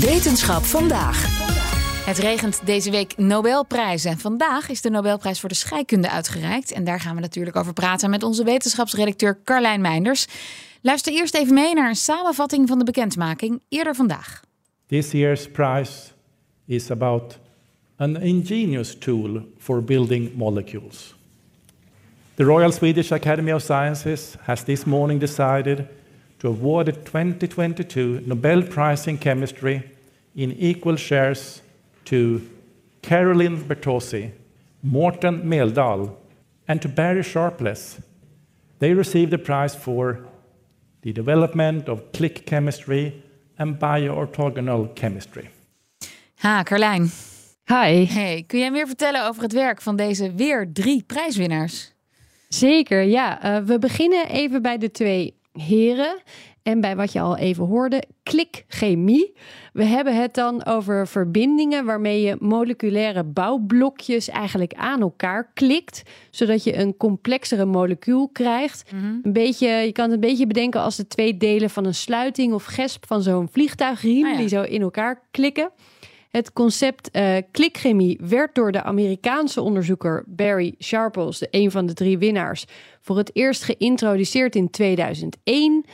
Wetenschap vandaag. Het regent deze week Nobelprijzen. Vandaag is de Nobelprijs voor de scheikunde uitgereikt. En daar gaan we natuurlijk over praten met onze wetenschapsredacteur Carlijn Meinders. Luister eerst even mee naar een samenvatting van de bekendmaking eerder vandaag. This year's prize is about an ingenious tool for building molecules. The Royal Swedish Academy of Sciences has this morning decided to award the 2022 Nobel Prize in Chemistry in equal shares to Caroline Bertozzi, Morten Meldal, and to Barry Sharpless. They received the prize for the development of click chemistry and bioorthogonal chemistry. Ha, Carlijn. Hi. Hey, kun jij meer vertellen over het werk van deze weer drie prijswinnaars? Zeker, ja. Uh, we beginnen even bij de twee heren. En bij wat je al even hoorde, klikchemie. We hebben het dan over verbindingen waarmee je moleculaire bouwblokjes eigenlijk aan elkaar klikt, zodat je een complexere molecuul krijgt. Mhm. Een beetje, je kan het een beetje bedenken als de twee delen van een sluiting of gesp van zo'n vliegtuigriem Ah ja. die zo in elkaar klikken. Het concept eh, klikchemie werd door de Amerikaanse onderzoeker Barry Sharples, de een van de drie winnaars, voor het eerst geïntroduceerd in 2001.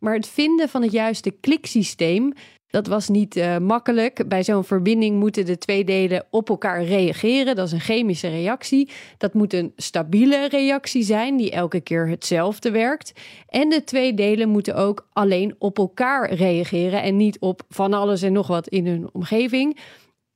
Maar het vinden van het juiste kliksysteem, dat was niet eh, makkelijk. Bij zo'n verbinding moeten de twee delen op elkaar reageren. Dat is een chemische reactie. Dat moet een stabiele reactie zijn die elke keer hetzelfde werkt. En de twee delen moeten ook alleen op elkaar reageren en niet op van alles en nog wat in hun omgeving.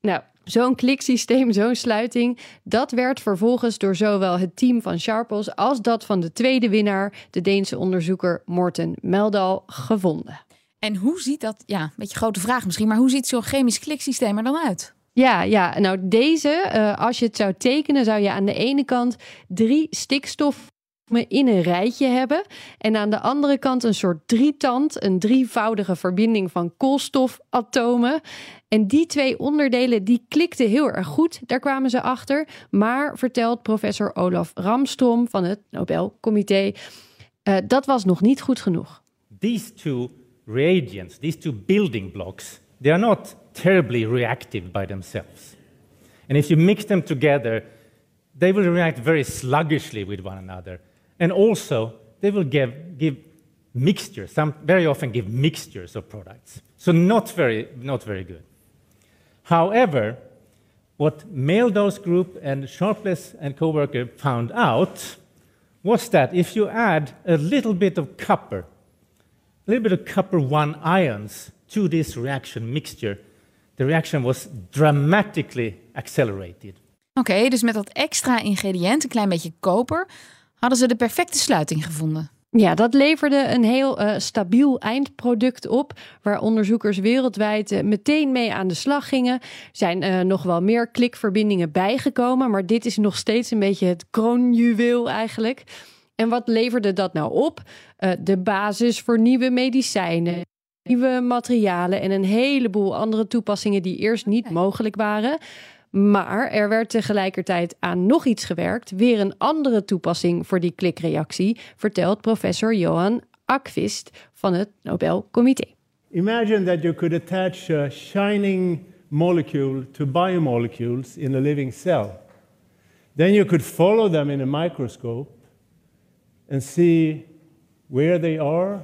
Nou, zo'n kliksysteem, zo'n sluiting, dat werd vervolgens door zowel het team van Sharples als dat van de tweede winnaar, de Deense onderzoeker Morten Meldal, gevonden. En hoe ziet dat, ja, een beetje grote vraag misschien, maar hoe ziet zo'n chemisch kliksysteem er dan uit? Ja, ja, nou deze, eh, als je het zou tekenen, zou je aan de ene kant drie stikstof in een rijtje hebben. En aan de andere kant een soort drietand, een drievoudige verbinding van koolstofatomen. En die twee onderdelen die klikten heel erg goed, daar kwamen ze achter. Maar vertelt professor Olaf Ramstrom van het Nobelcomité, eh, dat was nog niet goed genoeg. These two reagents, these two building blocks, they are not terribly reactive by themselves. And if you mix them together, they will react very sluggishly with one another. And also, they will give, give mixtures, some very often give mixtures of products. So not very, not very good. However, what Meldal's group and Sharpless and co-worker found out was that if you add a little bit of copper, a little bit of copper 1 ions to this reaction mixture, the reaction was dramatically accelerated. Oké, dus met dat extra ingrediënt, een klein beetje koper, hadden ze de perfecte sluiting gevonden. Ja, dat leverde een heel eh, stabiel eindproduct op, waar onderzoekers wereldwijd eh, meteen mee aan de slag gingen. Er zijn eh, nog wel meer klikverbindingen bijgekomen, maar dit is nog steeds een beetje het kroonjuweel eigenlijk. En wat leverde dat nou op? Eh, de basis voor nieuwe medicijnen, nieuwe materialen en een heleboel andere toepassingen die eerst niet mogelijk waren. Maar er werd tegelijkertijd aan nog iets gewerkt, weer een andere toepassing voor die klikreactie, vertelt professor Johan Akvist van het Nobelcomité. Imagine that you could attach a shining molecule to biomolecules in a living cell. Then you could follow them in a microscope and see where they are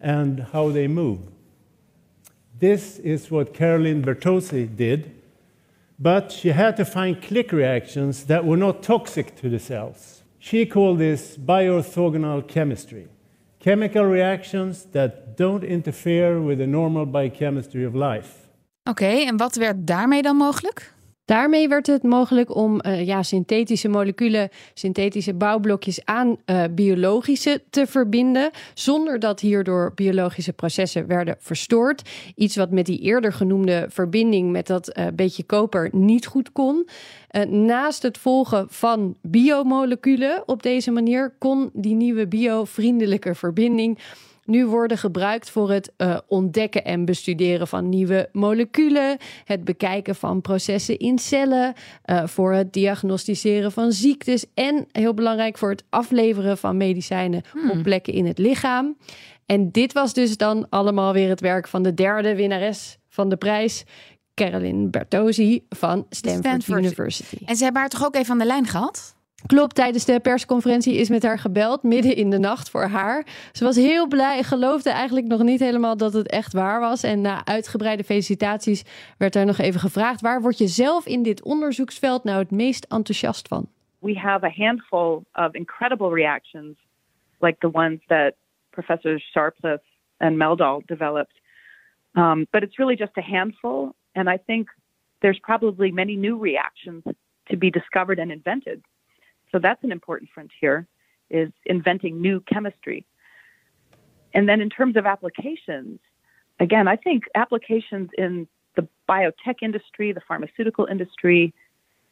and how they move. This is what Caroline Bertozzi did, but she had to find click reactions that were not toxic to the cells. She called this bioorthogonal chemistry chemical reactions that don't interfere with the normal biochemistry of life. Oké, en wat werd daarmee dan mogelijk? Daarmee werd het mogelijk om uh, ja, synthetische moleculen, synthetische bouwblokjes aan uh, biologische te verbinden, zonder dat hierdoor biologische processen werden verstoord. Iets wat met die eerder genoemde verbinding met dat uh, beetje koper niet goed kon. naast het volgen van biomoleculen op deze manier kon die nieuwe biovriendelijke verbinding nu worden gebruikt voor het uh, ontdekken en bestuderen van nieuwe moleculen, het bekijken van processen in cellen, uh, voor het diagnosticeren van ziektes en heel belangrijk voor het afleveren van medicijnen hmm. op plekken in het lichaam. En dit was dus dan allemaal weer het werk van de derde winnares van de prijs. Caroline Bertozzi van Stanford, Stanford University. En ze hebben haar toch ook even aan de lijn gehad? Klopt, tijdens de persconferentie is met haar gebeld, midden in de nacht voor haar. Ze was heel blij geloofde eigenlijk nog niet helemaal dat het echt waar was. En na uitgebreide felicitaties werd er nog even gevraagd: waar word je zelf in dit onderzoeksveld nou het meest enthousiast van? We have a handful of incredible reactions, like the ones that Professors Sharpless and Meldal developed. Um, but it's really just a handful. And I think there's probably many new reactions to be discovered and invented. So that's an important frontier is inventing new chemistry. And then in terms of applications, again, I think applications in the biotech industry, the pharmaceutical industry,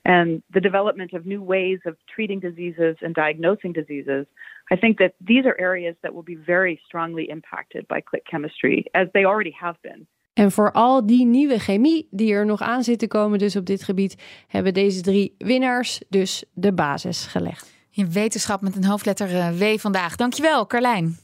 and the development of new ways of treating diseases and diagnosing diseases, I think that these are areas that will be very strongly impacted by click chemistry, as they already have been. En voor al die nieuwe chemie die er nog aan zit te komen, dus op dit gebied, hebben deze drie winnaars dus de basis gelegd. In wetenschap met een hoofdletter eh, W vandaag. Dankjewel, Carlijn.